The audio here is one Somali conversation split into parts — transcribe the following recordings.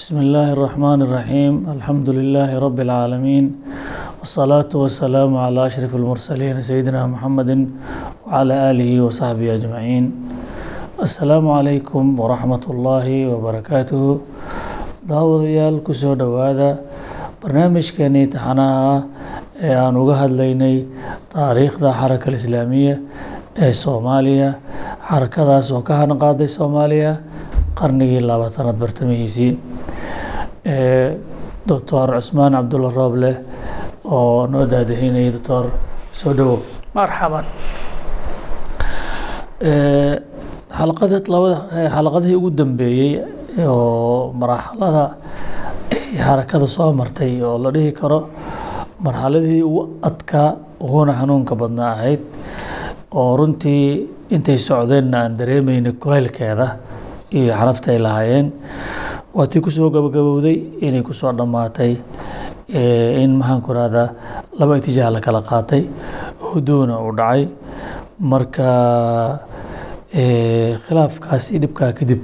بسم الله الرحمن الرحيم الحمد لله رب العالمين والصلاة والسلام على أشرف المرسلين سيدنا محمد وعلى آله وصحبه أجمعين السلام عليكم ورحمة الله وبركاته daawadayaal kusoo dhowaada barnaamijkeenii taxanaha ah ee aan uga hadlaynay taariikhda xaraka alislaamiya ee soomaaliya xarakadaas oo ka hanqaaday soomaaliya qarnigii labaatanaad bartamihiisii doctor cusmaan cabdulla rooble oo noo daadahinayay doctor soo dhowow marxaban xalaqada labada xalaqadihii ugu dambeeyey oo marxalada ay xarakada soo martay oo la dhihi karo marxaladii ugu adkaa uguna xanuunka badnaa ahayd oo runtii intay socdeenna aan dareemeynay kulaylkeeda iyo xanafta ay lahaayeen waa tii ku soo gabagabowday inay ku soo dhammaatay in maxaan ku rahdaa laba itijaah la kala qaatay huduuna uu dhacay. Marka khilaafkaas iyo dhibkaa kadib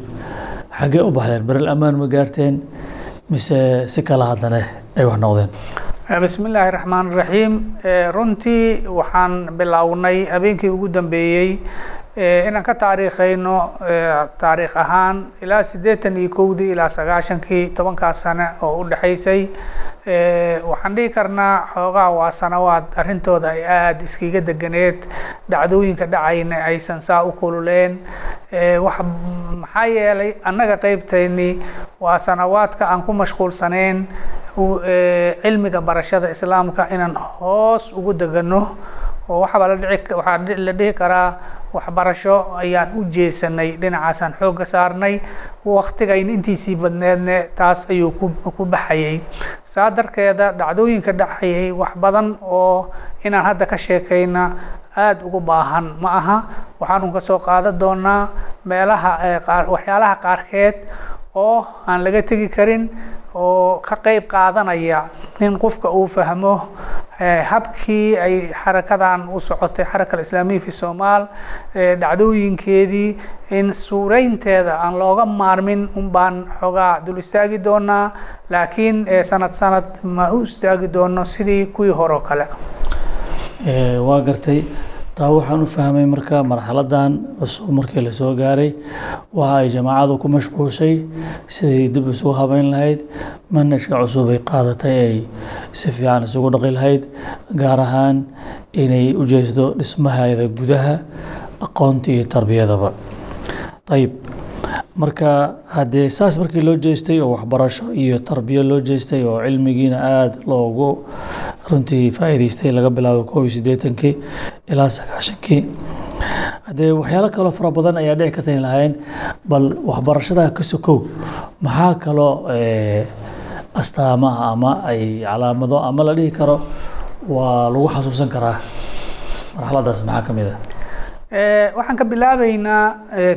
xaggee u baxdeen beral amaan ma gaarteen mise si kala haddana ay wax noqdeen? Bismi illaahi raxmaan raxiim runtii waxaan bilownay habeenkii ugu dambeeyey inaan ka taariikhayno taariikh ahaan ilaa siddeetan iyo kowdii ilaa sagaashankii tobankaas sane oo u dhexaysay waxaan dhihi karnaa xoogaa waa sanawaad arrintooda ay aada iskiga deganeed dhacdooyinka dhacayna aysan saa u kululeen wax maxaa yeelay annaga qeybtayni waa sanawaadka aan ku mashquulsaneen cilmiga barashada islaamka inaan hoos ugu degano oo waxaaba la dhici waxaa la dhihi karaa waxbarasho ayaan u jeesanay dhinacaasaan xoogga saarnay waktigayn intiisii badneedne taas ayuu ku baxayay. Saa darkeeda dhacdooyinka dhacayay wax badan oo inaan hadda ka sheekayna aada ugu baahan. Ma aha waxaanu ka soo qaadan doonaa meelaha waxyaalaha qaarkeed oo aan laga tegi karin oo ka qeyb qaadanaya in qofka uu fahmo habkii ay xarakadan u socotay xaraka alislaamiya fi somaal dhacdooyinkeedii in suureynteeda aan looga maarmin un baan xoogaa dul istaagi doonaa laakiin sanad sanad ma u istaagi doono sidii kuwii hore oo kale. Waa gartay taa waxaan u fahmay marka marxaladan cusub markii la soo gaaray waxa ay jamaacadu ku mashquulshay siday dib isugu habeyn lahayd manhajka cusub ay qaadatay ay si fiican isugu dhaqi lahayd gaar ahaan inay u jeesto dhismaheeda gudaha aqoonta iyo tarbiyadaba. Ayib marka haddee saas markii loo jeestay oo waxbarasho iyo tarbiyo loo jeestay oo cilmigiina aada loogu runtii faa'iidaystay laga bilaabo kow iyo siddeetankii ilaa sagaashankii. Haddee waxyaalo kaloo fara badan ayaa dhici karta in lahayn bal waxbarashada ka sokow maxaa kaloo astaamaha ama ay calaamado ama la dhihi karo waa lagu xasuusan karaa? Marxaladaas maxaa ka mid ah? Waxaan ka bilaabeynaa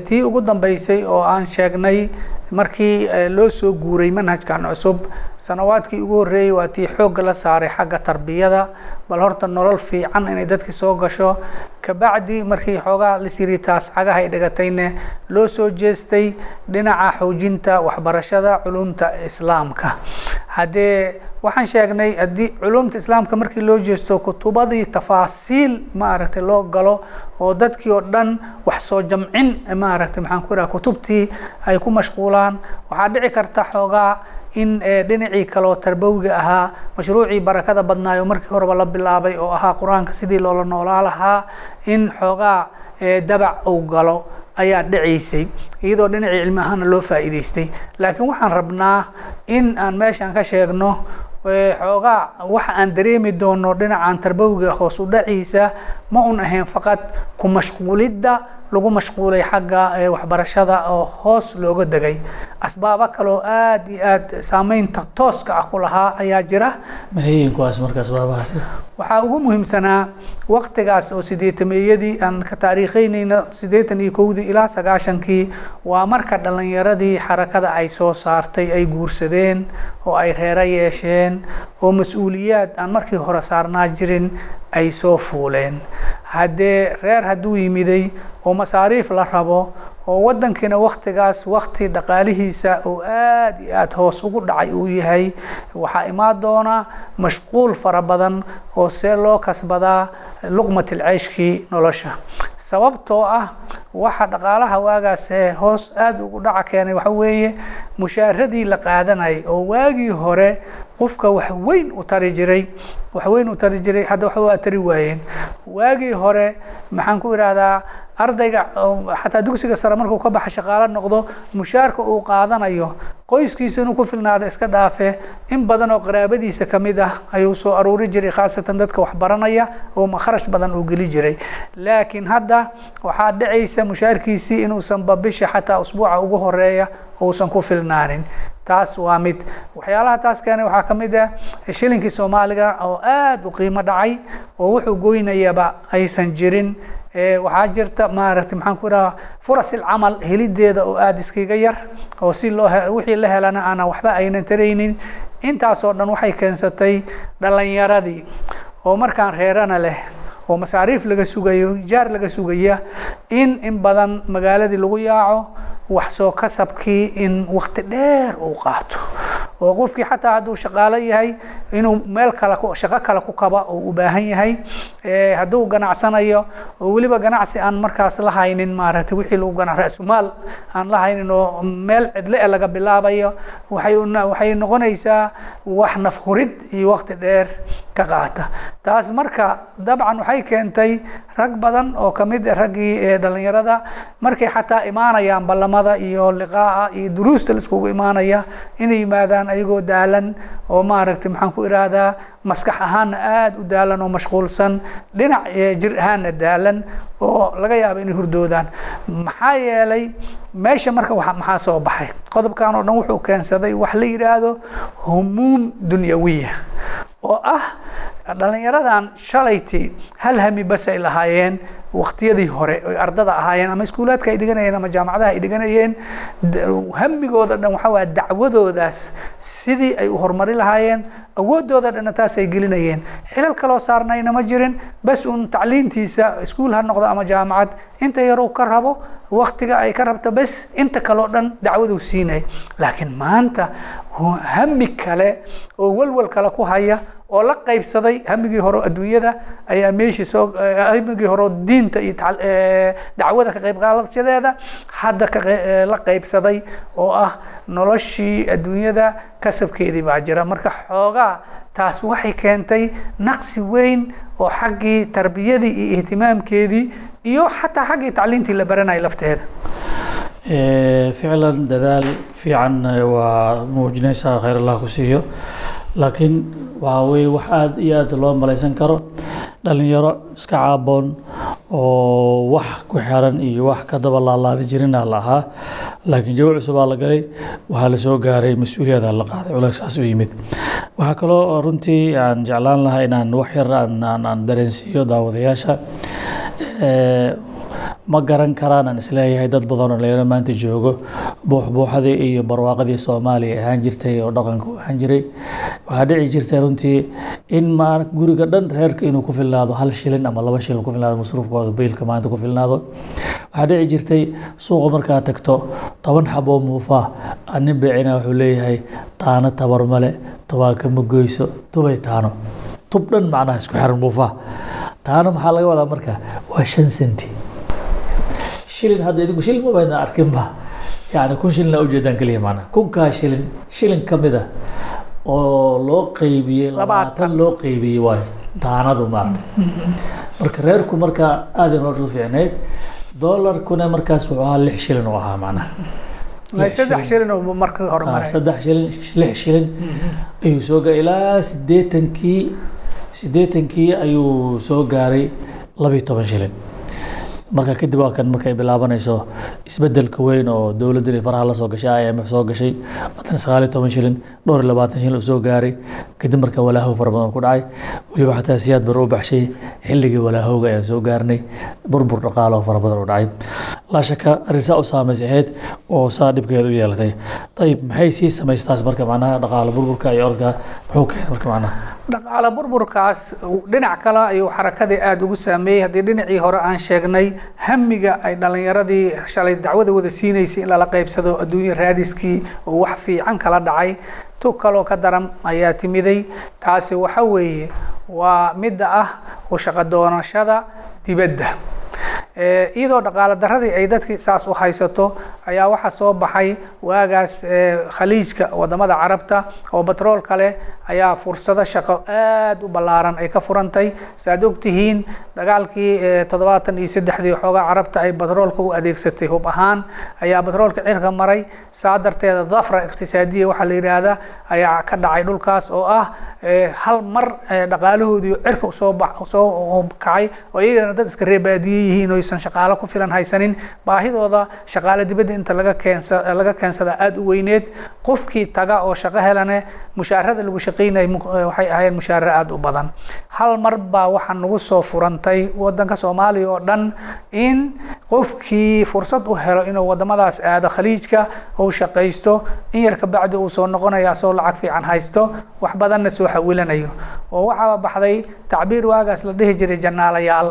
tii ugu dambeysay oo aan sheegnay markii loo soo guuray manhajkan cusub sanawaadkii ugu horreeyey waa tii xoogga la saaray xagga tarbiyada bal horta nolol fiican inay dadki soo gasho. Kabacdi markii xoogaa lasiri taas cagaha ay dhigatayne loo soo jeestay dhinaca xoojinta waxbarashada culumta islaamka. Haddee waxaan sheegnay haddii culumta islaamka markii loo jeesto kutubadii tafaasiil maaragtay loo galo oo dadkii oo dhan wax soo jamcin maaragtay maxaan ku idhaha kutubtii ay ku mashquulaan. Waxaa dhici karta xoogaa in dhinacii kaleo tarbawiga ahaa mashruucii barakada badnaayo markii horeba la bilaabay oo ahaa qur'aanka sidii loola noolaa lahaa in xoogaa dabac uu galo ayaa dhacaysay iyadoo dhinacii cilmi ahaana loo faa'iidaystay. Laakiin waxaan rabnaa in aan meeshaan ka sheegno xoogaa waxa aan dareemi doono dhinacan tarbawiga hoos ma un ahayn faqad ku mashquulidda lagu mashquulay xagga waxbarashada oo hoos looga degay. Asbaabo kaloo aada iyo aada saameynta tooska ah ku lahaa ayaa jira. Maxayiin kuwaas marka asbaabahaasi. Waxaa ugu muhiimsanaa waktigaas oo sideetameeyadii aan ka taariikheynayna siddeetan iyo kowdii ilaa sagaashankii waa marka dhallinyaradii xarakada ay soo saartay ay guursadeen oo ay reero yeesheen oo mas'uuliyaad aan markii hore saarnaa jirin ay soo fuuleen. Haddee reer hadduu yimiday oo masaariif la rabo oo wadankiina waktigaas wakti dhaqaalihiisa uu aad iyo aad hoos ugu dhacay uu yahay waxaa imaan doona mashquul fara badan oo see loo kasbadaa luqmat ilceyshkii nolosha. Sababtoo ah waxa dhaqaalaha waagaas ee hoos aada ugu dhaca keenay waxa weeye mushaaradii la qaadanayay oo waagii hore qofka wax weyn u tari jiray wax weyn u tari jiray hadda waxba waa tari waayeen. Waagii hore maxaan ku idhaahdaa ardayga xataa dugsiga sare markuu ka baxa shaqaalo noqdo mushaarka uu qaadanayo qoyskiisa inuu ku filnaado iska dhaafe. In badan oo qaraabadiisa ka mid ah ayuu soo aruuri jiray khaasatan dadka wax baranaya oo kharash badan uu geli jiray. Laakiin hadda waxaa dhacaysa mushaarkiisii inuusanba bisha xataa usbuuca ugu horreeya uusan ku filnaanin taas waa mid waxyaalaha taas keenay waxaa ka mid ah shilinkii soomaaliga oo aada u qiimo dhacay oo wuxuu goynayaba aysan jirin. Waxaa jirta maaragtay maxaan ku idhaha furas ilcamal helideeda oo aada iskaga yar oo si loo wixii la helana aanan waxba aynan taraynin. Intaasoo dhan waxay keensatay dhalinyaradii oo markaan reerana leh oo masaariif laga sugayo jaar laga sugaya in in badan magaaladii lagu yaaco wax soo kasabkii in wakti dheer uu qaato. Oo qofkii xataa hadduu shaqaalo yahay inuu meel kale shaqo kale ku kaba uu u baahan yahay hadduu ganacsanayo oo weliba ganacsi aan markaas la haynin maaragtay wixii lagu gana ra-sumaal aan la haynin oo meel cidle e laga bilaabayo waxay waxay noqonaysaa wax nafhurid iyo wakti dheer ka qaata taas marka dabcan waxay keentay rag badan oo ka mid raggii dhalinyarada markay xataa imaanayaan ballamada iyo liqaa'a iyo duruusta laiskugu imaanaya inay yimaadaan ayagoo daalan oo maaragtay maxaan ku idhaahdaa maskax ahaanna aada u daalan oo mashquulsan dhinac jir ahaanna daalan oo laga yaabo inay hurdoodaan. Maxaa yeelay meesha marka wa maxaa soo baxay? Qodobkan oo dhan wuxuu keensaday wax la yidhaahdo humuum dunyawiya oo ah dhalinyaradan shalayti hal hami bas ay lahaayeen waktiyadii hore oy ardada ahaayeen ama iskuulaadka ay dhiganayeen ama jaamacadaha ay dhiganayeen hamigooda dhan waxaa waaya dacwadoodaas sidii ay u horumari lahaayeen awoodooda dhanna taas ay gelinayeen. Xilal kaloo saarnayna ma jirin bas uun tacliintiisa iskuul ha noqdo ama jaamacad. Inta yaruu ka rabo waktiga ay ka rabto bes inta kaleo dhan dacwaduu siinay. Laakiin maanta hami kale oo walwal kale ku haya oo la qaybsaday hamigii hore adduunyada ayaa meeshii soo hamigii hore diinta iyo dacwada ka qayb qaadashadeeda hadda la qaybsaday oo ah noloshii adduunyada kasabkeedii baa jira. Marka xoogaa taas waxay keentay naqsi weyn oo xaggii tarbiyadii iyo ihtimaamkeedii iyo xataa xaggii tacliintii la baranaya lafteeda. Ficlan dadaal fiican waa muujinaysaa khayr allah ku siiyo laakiin waxaa weye wax aada iyo aad loo malaysan karo. Dhalinyaro iska caaboon oo wax ku xiran iyo wax ka daba laalaadi jirina la ahaa laakiin jawi cusubaa la galay. Waxaa la soo gaaray mas'uuliyada la qaaday culaysaas u yimid. Waxaa kaloo runtii aan jeclaan lahaa inaan wax yar aan dareensiiyo daawadayaasha ma garan karaan aan is leeyahay dad badan oo dhalinyaro maanta joogo buuxbuuxadii iyo barwaaqadii soomaaliya ahaan jirtay oo dhaqanka ahaan jiray. Waxaa dhici jirtay runtii in ma guriga dhan reerka inuu ku filnaado hal shilin ama laba shilin ku filnaado masruufkooda biilka maanta ku filnaado. Waxaa dhici jirtay suuqa markaa tagto toban xaboo muufaa anin beecina wuxuu leeyahay taano tabar male tubaaka ma goyso tubay taano. Tub dhan macnaha isku xiran muufaa taano maxaa laga wadaa marka? Waa shan senti shilin hadda idinku shilin ma baydna arkinba. Yani kun shilin aa ujeedaan keliya macnaha kunkaa shilin shilin ka mid a oo loo qeybiyey labaatan loo qeybiyey waa taanadu maarata marka reerku marka aada noloshu fiicneyd doolarkuna markaas wuxuu ahaa lix shilin u ahaa macnaha saddex shilin. oo markii hore maray. saddex shilin lix shilin. Ayuu soo gaaray ilaa siddeetankii siddeetankii ayuu soo gaaray labiyo toban shilin marka kadib waa kan markay bilaabanayso isbeddelka weyn oo dowladdan faraha la soo gashay i m f soo gashay haddana sagaal iyo toban shilin dhowr labaatan shilin uu soo gaaray. Kadib marka walaahow fara badan ku dhacay. Weliba xataa siyaad bar u baxshay xilligii walaahowga ayaan soo gaarnay. Burbur dhaqaalo fara badan u dhacay. Laa shaka arrin saa u saamaysa ahayd oo saa dhibkeeda u yeelatay. Ayib maxay sii samaystaas marka macnaha dhaqaale burburka iyo orodka muxuu keenay marka macnaha? Dhaqaale burburkaas dhinac kale ayuu xarakadii aada ugu saameeyey. Haddii dhinacii hore aan sheegnay hamiga ay dhalinyaradii shalay dacwada wada siinaysay in lala qaybsado adduunya raadiskii oo wax fiican kala dhacay. Tug kaloo ka daran ayaa timiday taasi waxa weeye waa midda ah u doonashada dibadda iyadoo dhaqaale daradii ay dadkii saas u haysato ayaa waxaa soo baxay waagaas khaliijka waddamada carabta oo batroolka leh ayaa fursado shaqo aada u ballaaran ay ka furantay. Saaad ogtihiin dagaalkii toddobaatan iyo saddexdii xoogaa carabta ay batroolka u adeegsatay hub ahaan ayaa batroolka cirka maray. Saa darteeda dafra iqtisaadiya waxaa la yidhaahdaa ayaa ka dhacay dhulkaas oo ah hal mar dhaqaalahoodii cirka u soo soo kacay oo iyagana dad iska reebaadiye yihiin oysan shaqaalo ku filan haysanin baahidooda shaqaale dibadda inta laga keensa laga keensada aada u weyneed qofkii taga oo shaqo helane mushaarada lagu shaqeynay waxay ahayd mushaare aada u badan. Hal mar baa waxaa nagu soo furantay wadanka soomaaliya oo dhan in qofkii fursad u helo inuu wadamadaas aado khaliijka uu shaqaysto in yar kabacdi uu soo noqonaya asoo lacag fiican haysto wax badanna soo xawilanayo. Oo waxaa baxday tacbiir waagaas la dhihi jiray janaalayaal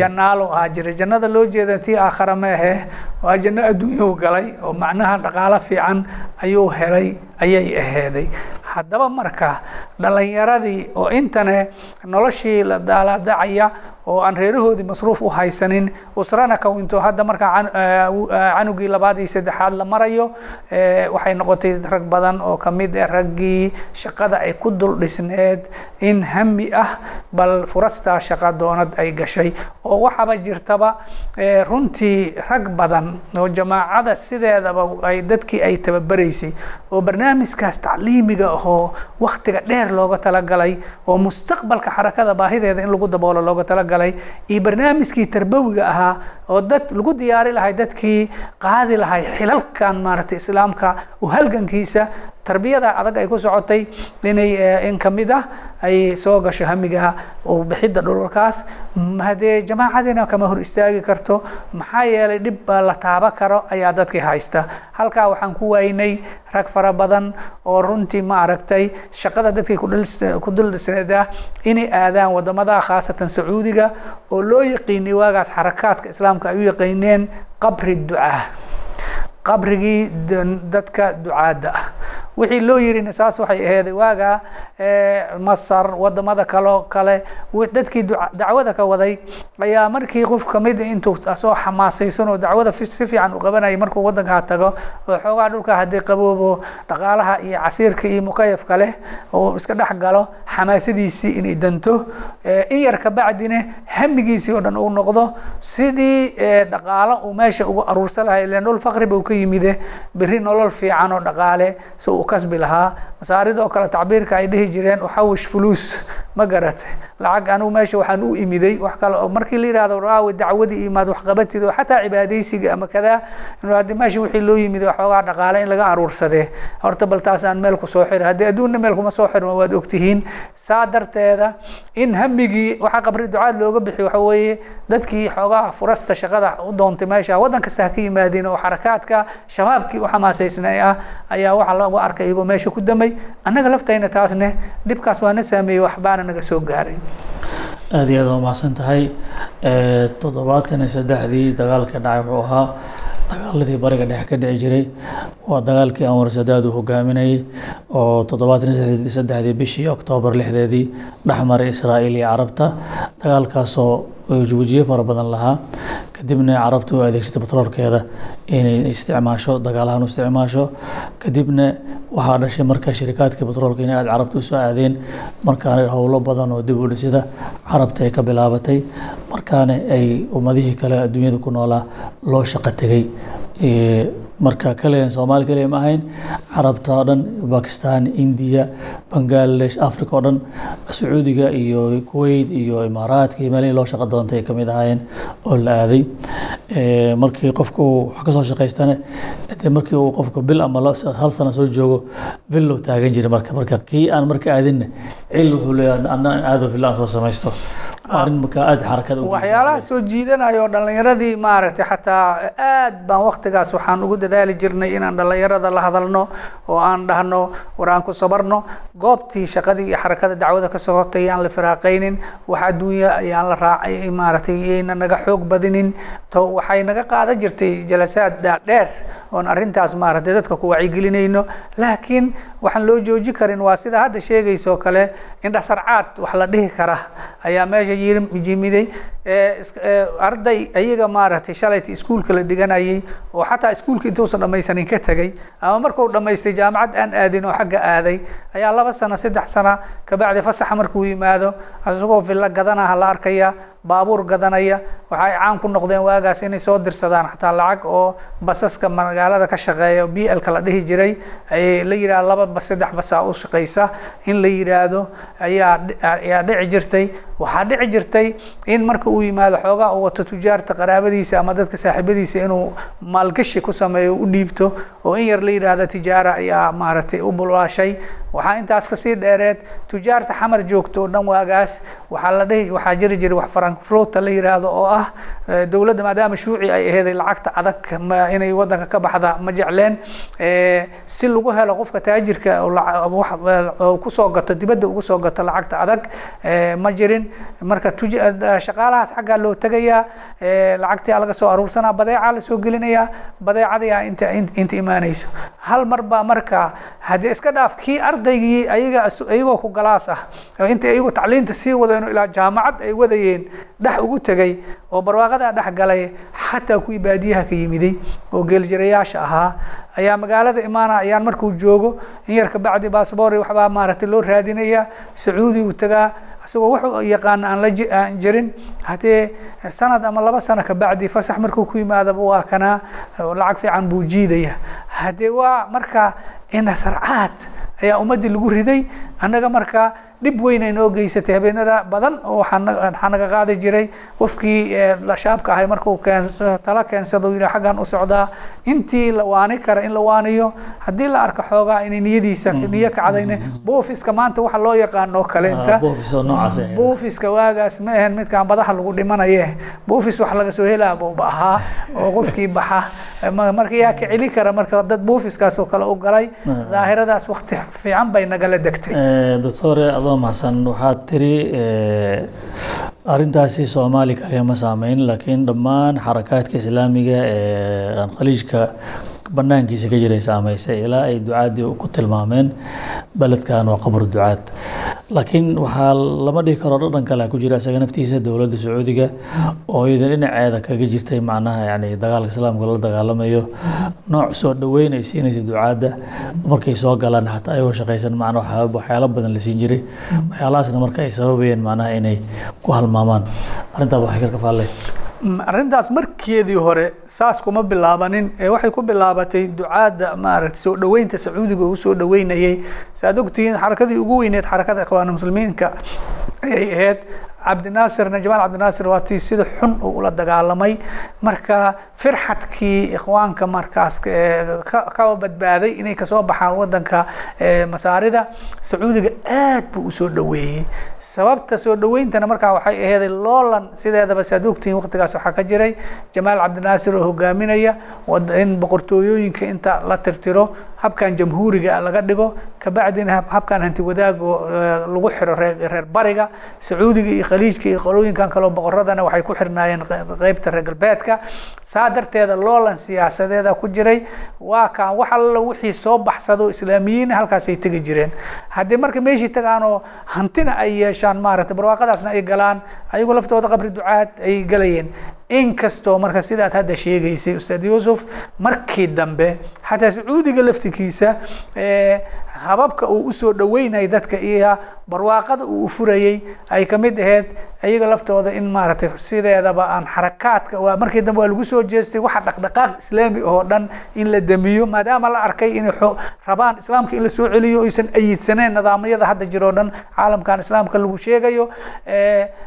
janaalo ahaa jiray. Jannada loo jeeda tii aakhara ma ahe. Waa janno adduunyuu galay oo macnaha dhaqaalo fiican ayuu helay ayay aheeday. Haddaba marka dhalinyaradii oo intane noloshii la daaladacaya oo aan reerahoodii masruuf u haysanin usrana kawinto hadda markaa can- eh, canugii labaad iyo saddexaad la marayo eh, waxay noqotay rag badan oo ka mid ah raggii shaqada ay ku dul dhisneed in hami ah bal furastaa shaqa doonad ay gashay. Oo waxaaba jirtaba eh, runtii rag badan oo jamaacada sideedaba ay dadkii ay tababaraysay oo barnaamijkaas tacliimiga ahoo waktiga dheer looga talagalay oo mustaqbalka xarakada baahideeda in lagu daboolo looga talagalay iyo barnaamijkii tarbawiga ahaa oo dad lagu diyaari lahay dadkii qaadi lahay xilalkan maaragtay islaamka u halgankiisa tarbiyada adag ay ku socotay inay eh, in ka mid ah ay soo gasho hamiga bixidda dhulalkaas haddee jamaacadiina kama hor istaagi karto maxaa yeelay dhib la taaba karo ayaa dadkii haysta. Halkaa waxaan ku waynay rag fara badan oo runtii ma aragtay shaqada dadkii ku dhil- ku dul dhisneeda inay aadaan waddamada khaasatan sacuudiga oo loo yaqiinay waagaas xarakaadka islaamka ay u yaqiineen qabri ducaa. Qabrigii dadka ducaadda. ah wixii loo yirina saas waxay aheeday waaga eh, masar waddamada kaloo kale dadkii dacwada ka waday ayaa markii qof ka mid intuu soo xamaasaysan oo dacwada si fiican u qabanayay markuu wadankaa tago oo xoogaa dhulka haddii qaboobo dhaqaalaha iyo casiirka iyo mukayafka leh oo iska dhex galo xamaasadiisii inay danto eh, in yar kabacdina hamigiisii oo dhan uu noqdo sidii eh, dhaqaalo uu meesha ugu aruursan lahay ileen dhul faqri buu ka yimide berri nolol fiican oo dhaqaale si uu kasbi lahaa. Masaarida oo kale tacbiirka ay dhihi jireen uxawish fuluus ma garatay lacag anigu meesha waxaan u imiday. Wax kale oo markii la yihahdo raawi dacwadii imaad waxqabatid oo xataa cibaadaysiga ama kadaa inuu haddi meesha wixii loo yimid waxoogaa dhaqaale in laga aruursadee. Horta bal taasaan meel ku soo xira haddii adduunna meel kuma soo xirma waad ogtihiin. Saa darteeda in hamigii waxaa qabri ducaad looga bixi waxa weeye dadkii xoogaa furasta shaqada u doontay meesha waddan kasta ha ka yimaadeen oo xarakaadka shabaabkii u xamaasaysnay ah ayaa waxaa lagu arkay iyagoo meesha ku damay annaga laftayna taasne dhibkaas waa na saameeyey waxbaana naga soo gaaray. Aada iyo aad waa mahadsan tahay toddobaatan iyo saddexdii dagaalka dhacay wuxuu ahaa dagaaladii bariga dhexe ka dhici jiray. Waa dagaalkii anwar sadaad uu hogaaminayay oo toddobaatan iyo saddexdii bishii oktoobar lixdeedii dhexmaray israa'iil iyo carabta. Dagaalkaasoo wajiyo fara badan lahaa. Kadibna carabta u adeegsatay batroolkeeda inay isticmaasho dagaalahan u isticmaasho. Kadibna waxaa dhashay marka shirikaadkii batroolka inay aada carabta u soo aadeen markaana howlo badan oo dib u dhisida carabta ay ka bilaabatay. Markaana ay ummadihii kale adduunyada ku noolaa loo shaqo tegay marka kaliya soomaali kaliya ma ahayn carabta oo dhan bakistan indiya bangladesh africa oo dhan sacuudiga iyo kuwait iyo imaaraadka iyo meelihii loo shaqo doontay ay ka ahaayeen oo la aaday. Eh, markii qofku uu wax ka soo dee markii uu qofku bil ama hal sano soo joogo villow taagan jiray marka. Marka kii aan marka aadinna cil wuxuu leeyahay anna aado villa aan soo samaysto markaa aada xarakada waxyaalaha soo jiidanaya oo dhallinyaradii maaragtay xataa aad baan waktigaas waxaan ugu dadaali jirnay inaan dhallinyarada la hadalno oo aan dhahno war aan ku sabarno. Goobtii shaqadii iyo xarakada dacwada ka socotay aan la firaaqaynin wax adduunya ayaan la raacay maaragtay iyayna naga xoog badinin. To waxay naga qaadan jirtay jalasaad dheer oon arrintaas maaragtay dadka ku wacyigelinayno. Laakiin waxaan loo jooji karin waa sida hadda sheegayso kale indhasarcaad wax la dhihi kara ayaa meesha yimiday. Arday ayaga maaragtay shalayta iskuulka la dhiganayay oo xataa iskuulka intuusan dhamaysanin ka tegay ama markuu dhamaystay jaamacad aan aadin oo xagga aaday ayaa laba sano saddex sano kabacdi fasaxa markuu yimaado isagoo villa gadanaha la arkaya baabuur gadanaya. Waxay caan ku noqdeen waagaas inay soo dirsadaan xataa lacag oo basaska magaalada ka shaqeeya. B lka la dhihi jiray ay la yidhahdo laba bas saddex basaa u shaqaysa in la yidhaahdo ayaa dhici jirtay. Waxaa dhici jirtay in marka uu yimaado xoogaa uu wato tujaarta qaraabadiisa ama dadka saaxiibadiisa inuu maalgashi ku sameeyo u dhiibto. Oo in yar la yidhaahdo tijaara ayaa maaragtay u bulaashay waxaa intaas ka sii dheereed tujaarta xamar joogto oo dhan waagaas waxaa la dhihi waxaa jiri jiray wax frankfluta la yidhaahdo oo ah dowladda maadaama shuuci ay aheeday lacagta adag inay wadanka ka baxda ma jecleen. Si lagu helo qofka taajirka ku soo gato dibadda ugu soo gato lacagta adag ma jirin. Marka shaqaalahaas xaggaa loo tegayaa lacagtii laga soo aruursanaa badeecaa la soo gelinayaa badeecadii a inta inta imaanayso. Hal mar baa marka haddii iska dhaaf kii ardaygii ayaga iyagoo ku galaas ah. Inta iyagu tacliinta sii wadeen ilaa jaamacad ay wadayeen dhex ugu tegay oo barwaaqadaa dhex galay xataa kuwii baadiyaha ka yimiday oo geeljirayaasha ahaa. Ayaa magaalada imaana ayaan markuu joogo in yar kabacdi baasboori waxbaa maaragtay loo raadinaya sacuudi uu tagaa. Isagoo wuxuu yaqaana aan la aan jirin. Haddee sanad ama laba sano kabacdi fasax markuu ku yimaadaba waa kanaa lacag fiican buu jiidaya. Haddee waa marka indhasarcaad ayaa ummaddii lagu riday. Annaga marka dhib weyn ay noo geysatay habeenada badan oo waxaa naga qaadi jiray qofkii shaabka ahay markuu tala keensado yidhi xaggan u socdaa. Intii la waani kara in la waaniyo haddii la arko xoogaa inay niyadiisa niyo kacdayne boofiska maanta waxa loo yaqaano kaleenta boofiska waagaas ma ahayn midkaan badaha lagu dhimanaye. Boofis wax laga soo helaa buuba ahaa oo qofkii baxa. Marka yaa ka celi kara marka dad boofiskaas oo kale u galay daahiradaas wakti fiican bay nagala degtay. Doctore adoo mahadsan waxaad tiri arrintaasi soomaali kaliya saameyn laakiin dhammaan xarakaadka islaamiga ee aan khaliijka banaankiisa ka jiray saameysay ilaa ay ducaadii ku tilmaameen beledkan waa qabr ducaad. Laakiin waxaa lama dhihi karo dhadhan kale ku jira isaga naftiisa dowladda sacuudiga oo iyada dhinaceeda kaga jirtay macnaha yani dagaalka islaamka la dagaalamayo. Nooc soo dhoweyn ay siinaysa ducaadda markay soo galaan xataa ayagoo shaqaysan macna waxyaalo badan la siin jiray. Waxyaalahaasna marka ay sababayeen macnaha inay ku halmaamaan. Arrintaa waxay ka kafaaleen arrintaas markeedii hore saas kuma bilaabanin. Ee waxay ku bilaabatay ducaadda maaragtay soo dhoweynta sacuudiga uu soo dhoweynayay. Saaad ogtihiin xarakadii ugu weyneed xarakada ikhwaan muslimiinka ayay ahayd cabdinaasirna jamaal cabdinaasir waa tii sida xun uu ula dagaalamay. Marka firxadkii ikhwaanka markaas ka badbaaday inay ka soo baxaan wadanka masaarida sacuudiga aad buu u soo dhoweeyey. Sababta soo dhoweyntana markaa waxay aheeday loolan sideedaba saad ogtihiin waqtigaas waxaa ka jiray. Jamaal cabdinaasir oo hogaaminaya in boqortooyooyinka inta la tirtiro habkan jamhuuriga laga dhigo kabacdina habkan hanti wadaago lagu xiro reer bariga sacuudiga iyo khaliijka iyo qolooyinkan kaleo boqoradana waxay ku xirnaayeen qeybta reer galbeedka. Saa darteeda loolan siyaasadeeda ku jiray waa kaan wax alla wixii soo baxsado islaamiyiin halkaasay tegi jireen. Haddii marka meeshii tagaanoo hantina ay yeeshaan maaragtay barwaaqadaasna ay galaan ayagoo laftooda qabri ducaad ay galayeen. Inkastoo marka sidaad hadda sheegaysay ustaad yuusuf markii dambe xataa sacuudiga laftigiisa hababka uu u soo dhoweynayay dadka iyo barwaaqada uu ufurayey ay ka mid aheyd iyaga laftooda in maaragtay sideedaba aan xarakaadka markii dambe waa lagu soo jeestay waxa dhaqdhaqaaq islaami oo dhan in la damiyo maadaama la arkay inay rabaan islaamka in la soo celiyo oysan ayidsaneen nidaamyada hadda jiroo dhan caalamkan islaamka lagu sheegayo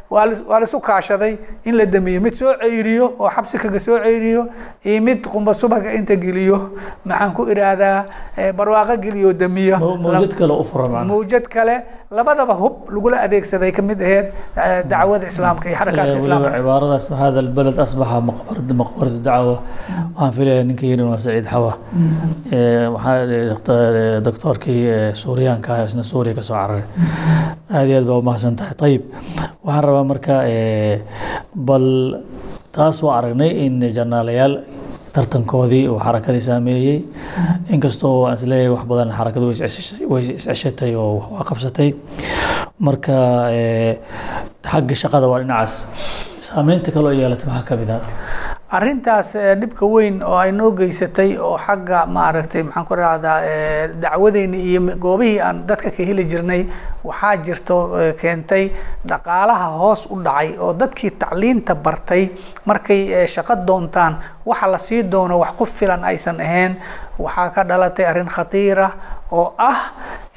waa laisu kaashaday in la damiyo mid soo ceyriyo oo xabsi kaga soo ceyriyo iyo mid qumba subaga inta geliyo maxaan ku iraahdaa barwaaqo geliyo damiya Mo- mawjad kale u fura macna mawjad kale. Labadaba hub lagula adeegsaday ka mid aheyd eh, dacwada islaamka iyo xarakaadka islaamka. cibaaradaas hada albalad asbaxa maqbarad maqbaratu dacwa. Waxaan filayaa ninka yirin waa saciid xawa Eh, waxaa eh, doctoorkii eh, suuriyaanka isna suuriya ka soo cararay. Aad iyo aad baa umahadsan tahay. Ayib waxaan rabaa marka bal taas waa aragnay in janaalayaal tartankoodii uu xarakadii saameeyey. Inkastoo aan is leeyahay wax badan xarakadu way isceshatay oo waa qabsatay. Marka eh, xagga shaqada waa dhinacaas. Saameynta kale oo yeelatay maxaa ka mid ah? Arrintaas eh, dhibka weyn oo ay noo geysatay oo xagga maaragtay maxaan ku rahdaa dacwadeena iyo goobihii aan dadka ka heli jirnay waxaa jirto eh, keentay dhaqaalaha hoos u dhacay oo dadkii tacliinta bartay markay eh, shaqo doontaan waxa la sii doono wax ku filan aysan ahayn. Waxaa ka dhalatay arrin khatiira oo ah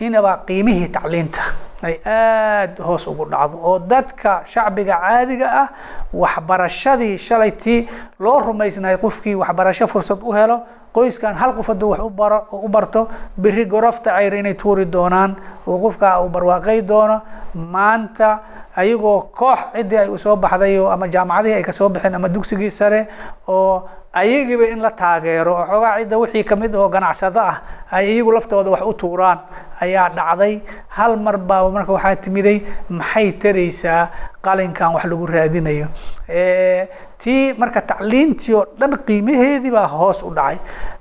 inaba qiimihii tacliinta ay aada hoos ugu dhacdo oo dadka shacbiga caadiga ah waxbarashadii shalaytii loo rumaysnahay qofkii waxbarasho fursad u helo qoyskan hal qof hadduu wax u baro u barto beri gorofta cayr inay tuuri doonaan oo qofka uu barwaaqay doono maanta ayagoo koox ciddii ay u soo baxday oo ama jaamacadihii ay ka soo baxeen ama dugsigii sare oo ayagiiba in la taageero oo xoogaa cidda wixii ka mid oo ganacsado ah ay iyagu laftooda wax u tuuraan ayaa dhacday. Hal mar baa marka waxaa timiday maxay taraysaa qalinkan wax lagu raadinayo? Tii marka tacliintii oo dhan qiimaheedii baa hoos u dhacay.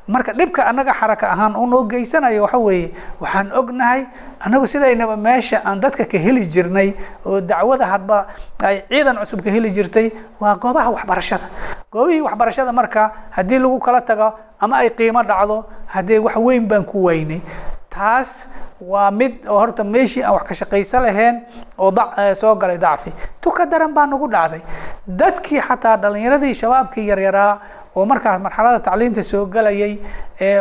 Marka dhibka annaga xaraka ahaan u noo geysanayo waxa weeye waxaan ognahay annagu sidaynaba meesha aan dadka ka heli jirnay oo dacwada hadba ay ciidan cusub ka heli jirtay waa goobaha waxbarashada. Goobihii waxbarashada marka haddii lagu kala tago ama ay qiimo dhacdo haddee wax weyn baan ku waynay taas waa mid oo horta meeshii aan wax ka shaqaysa lahayn oo eh, soo galay dacfi. Tuka daran baa nagu dhacday. Dadkii xataa dhalinyaradii shabaabkii yaryaraa oo markaas marxalada tacliinta soo galayay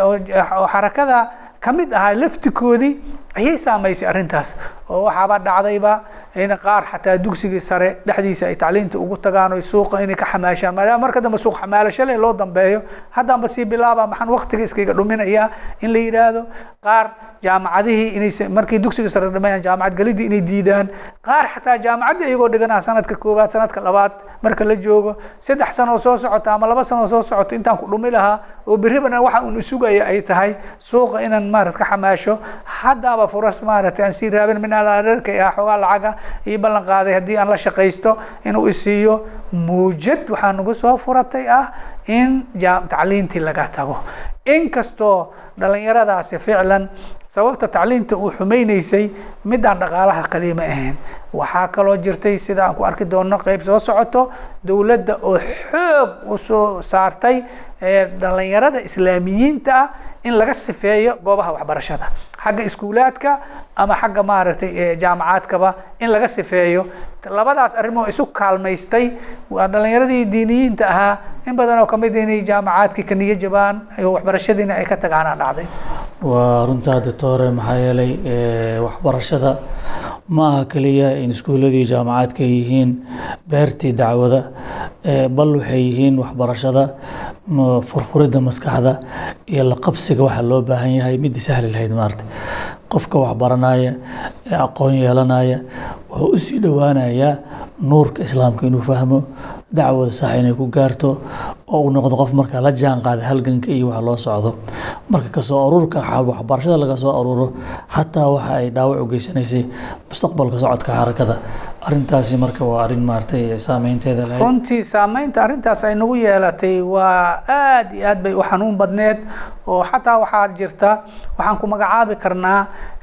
oo xarakada ka mid ahaa laftikoodii ayay saamaysay arrintaas. Oo waxaaba dhacdayba in qaar xataa dugsigii sare dhexdiisa ay tacliinta ugu tagaan oo suuqa inay ka xamaashaan. Maadaama marka dambe suuq xamaalasho leh loo dambeeyo haddaanba sii bilaaba maxaan waqtiga iskaga dhuminayaa in la yidhaahdo qaar jaamacadihii inay markii dugsiga sare dhameeyaan jaamacad gelidii inay diidaan. Qaar xataa jaamacadda iyagoo dhiganaa sanadka koowaad sanadka labaad marka la joogo. Saddex sano oo soo socota ama laba sano oo soo socota intaan ku dhumi lahaa oo berribana waxa uun isugaya ay tahay suuqa inaan maarat ka xamaasho. Haddaaba furas maaragtay aan sii raabin min alarka ah xoogaa lacaga iyo ballan qaaday haddii aan la shaqaysto inuu isiiyo muujad waxaa nagu soo furatay ah in tacliintii laga tago. Inkastoo dhalinyaradaasi ficlan sababta tacliinta uu xumaynaysay midaan dhaqaalaha qaliima ahayn. Waxaa kaloo jirtay sida aan ku arki doono qeyb soo socoto dowladda oo xoog u soo saartay ee dhalinyarada islaamiyiinta ah in laga sifeeyo goobaha waxbarashada. Xagga iskuulaadka ama xagga maaragtay jaamacaadkaba in laga sifeeyo. Labadaas arrimoo isu kaalmaystay. Waa dhalinyaradii diiniyiinta ahaa. In badan oo ka mid inay jaamacaadkii ka niyo jabaan waxbarashadiina ay ka tagaana dhacday. Waa runtaa doctore maxaa yeelay waxbarashada ma aha keliya in iskuuladii jaamacaadka ay yihiin beertii dacwada bal waxay yihiin waxbarashada furfuridda maskaxda iyo la qabsiga waxa loo baahan yahay midii sahli lahayd maarata qofka waxbaranaya ee aqoon yeelanaya wuxuu u sii dhowaanayaa nuurka islaamka inuu fahmo dacwada sax inay ku gaarto oo uu noqdo qof markaa la jaan qaada halganka iyo waxa loo socdo. Marka ka soo aruurka waxbarashada laga soo aruuro xataa waxa ay dhaawac u geysanaysay mustaqbalka socodka xarakada. Arrintaasi marka waa arrin maaragtay saameynteeda lahayd. Runtii saameynta arrintaas ay nagu yeelatay waa aad iyo aad bay u xanuun badneed oo xataa waxaa jirta waxaan ku magacaabi karnaa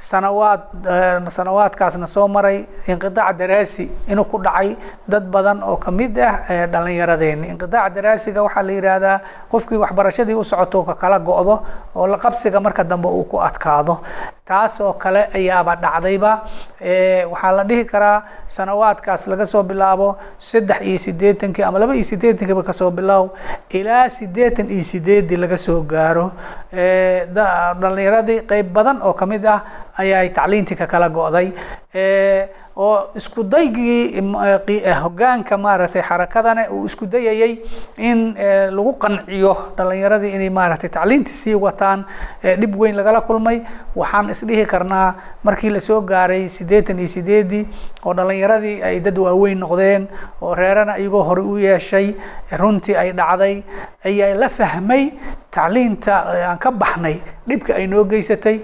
sanawaad eh, sanawaadkaasna soo maray inqidaac daraasi inuu ku dhacay dad badan oo ka mid ah eh, dhallinyaradeeni. Inqidaac daraasiga waxaa la yidhaahdaa qofkii waxbarashadii u socoto ka kala go'do oo la qabsiga marka dambe uu ku adkaado. Taas oo kale ayaaba dhacdayba waxaa la dhihi karaa sanawaadkaas laga soo bilaabo saddex iyo siddeetankii ama laba iyo siddeetankiiba ka soo bilow ilaa siddeetan iyo sideedii laga soo gaaro. Dhalinyaradii qeyb badan oo ka mid ah ayaa tacliintii ka kala go'day oo isku daygii hogaanka maaragtay xarakadana uu isku dayayay in lagu qanciyo dhalinyaradii inay maaragtay tacliintii sii wataan dhib weyn lagala kulmay. Waxaan isdhihi karnaa markii la soo gaaray siddeetan iyo sideedii oo dhalinyaradii ay dad waaweyn noqdeen oo reerana iyagoo hore u yeeshay runtii ay dhacday ayaa la fahmay tacliinta aan ka baxnay dhibka ay noo geysatay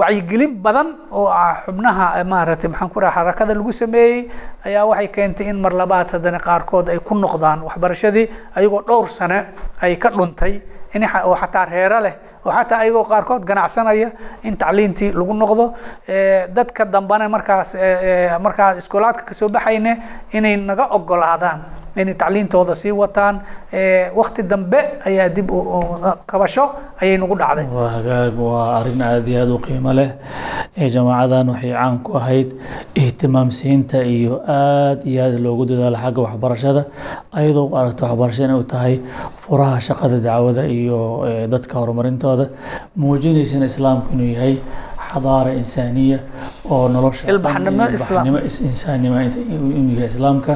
wacyigelin badan oo xubnaha maaragtay maxaan ku dhaha xarakada lagu sameeyey ayaa waxay keentay in mar labaad haddana qaarkood ay ku noqdaan waxbarashadii ayagoo dhowr sane ay ka dhuntay oo xataa reero leh oo xataa ayagoo qaarkood ganacsanaya in tacliintii lagu noqdo. Dadka dambena markaas markaas iskoolaadka ka soo baxayne inay naga ogolaadaan inay tacliintooda sii wataan. Wakti dambe ayaa dib kabasho ayay nagu dhacday. Waa waa arrin aada iyo aada u qiimo leh. Jamaacadan waxay caan ku ahayd ihtimaamsiinta iyo aada iyo aada loogu dadaalo xagga waxbarashada. Ayadoo u aragta waxbarasho inay u tahay furaha shaqada dacwada iyo dadka horumarintooda muujinaysana islaamku inuu yahay xadaara insaaniya oo nolosha ilbaxnimo insaannimo inuu yahay islaamka.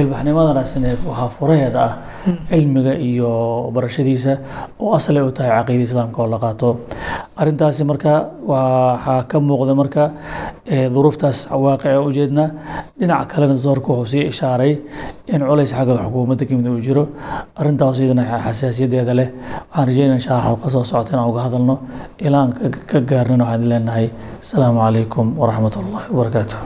Ilbaxnimadanaasina waxaa furaheeda ah cilmiga iyo barashadiisa oo aslay u tahay caqiida islaamka oo la qaato. Arrintaasi marka waxaa ka muuqda marka duruuftaas waaqica ujeednaa dhinaca kalena doorka wuxuu sii ishaaray in culays xagga xukuumadda ka mid uu jiro. Arrintaas iyadana xasaasiyadeeda leh. Waxaan rajeynaya insha allah xalqa soo socota inaan uga hadalno ilaa aan ka gaarnana waxaan leenahay. Asalaamu calaykum waraxmat ullahi wabarakaatuh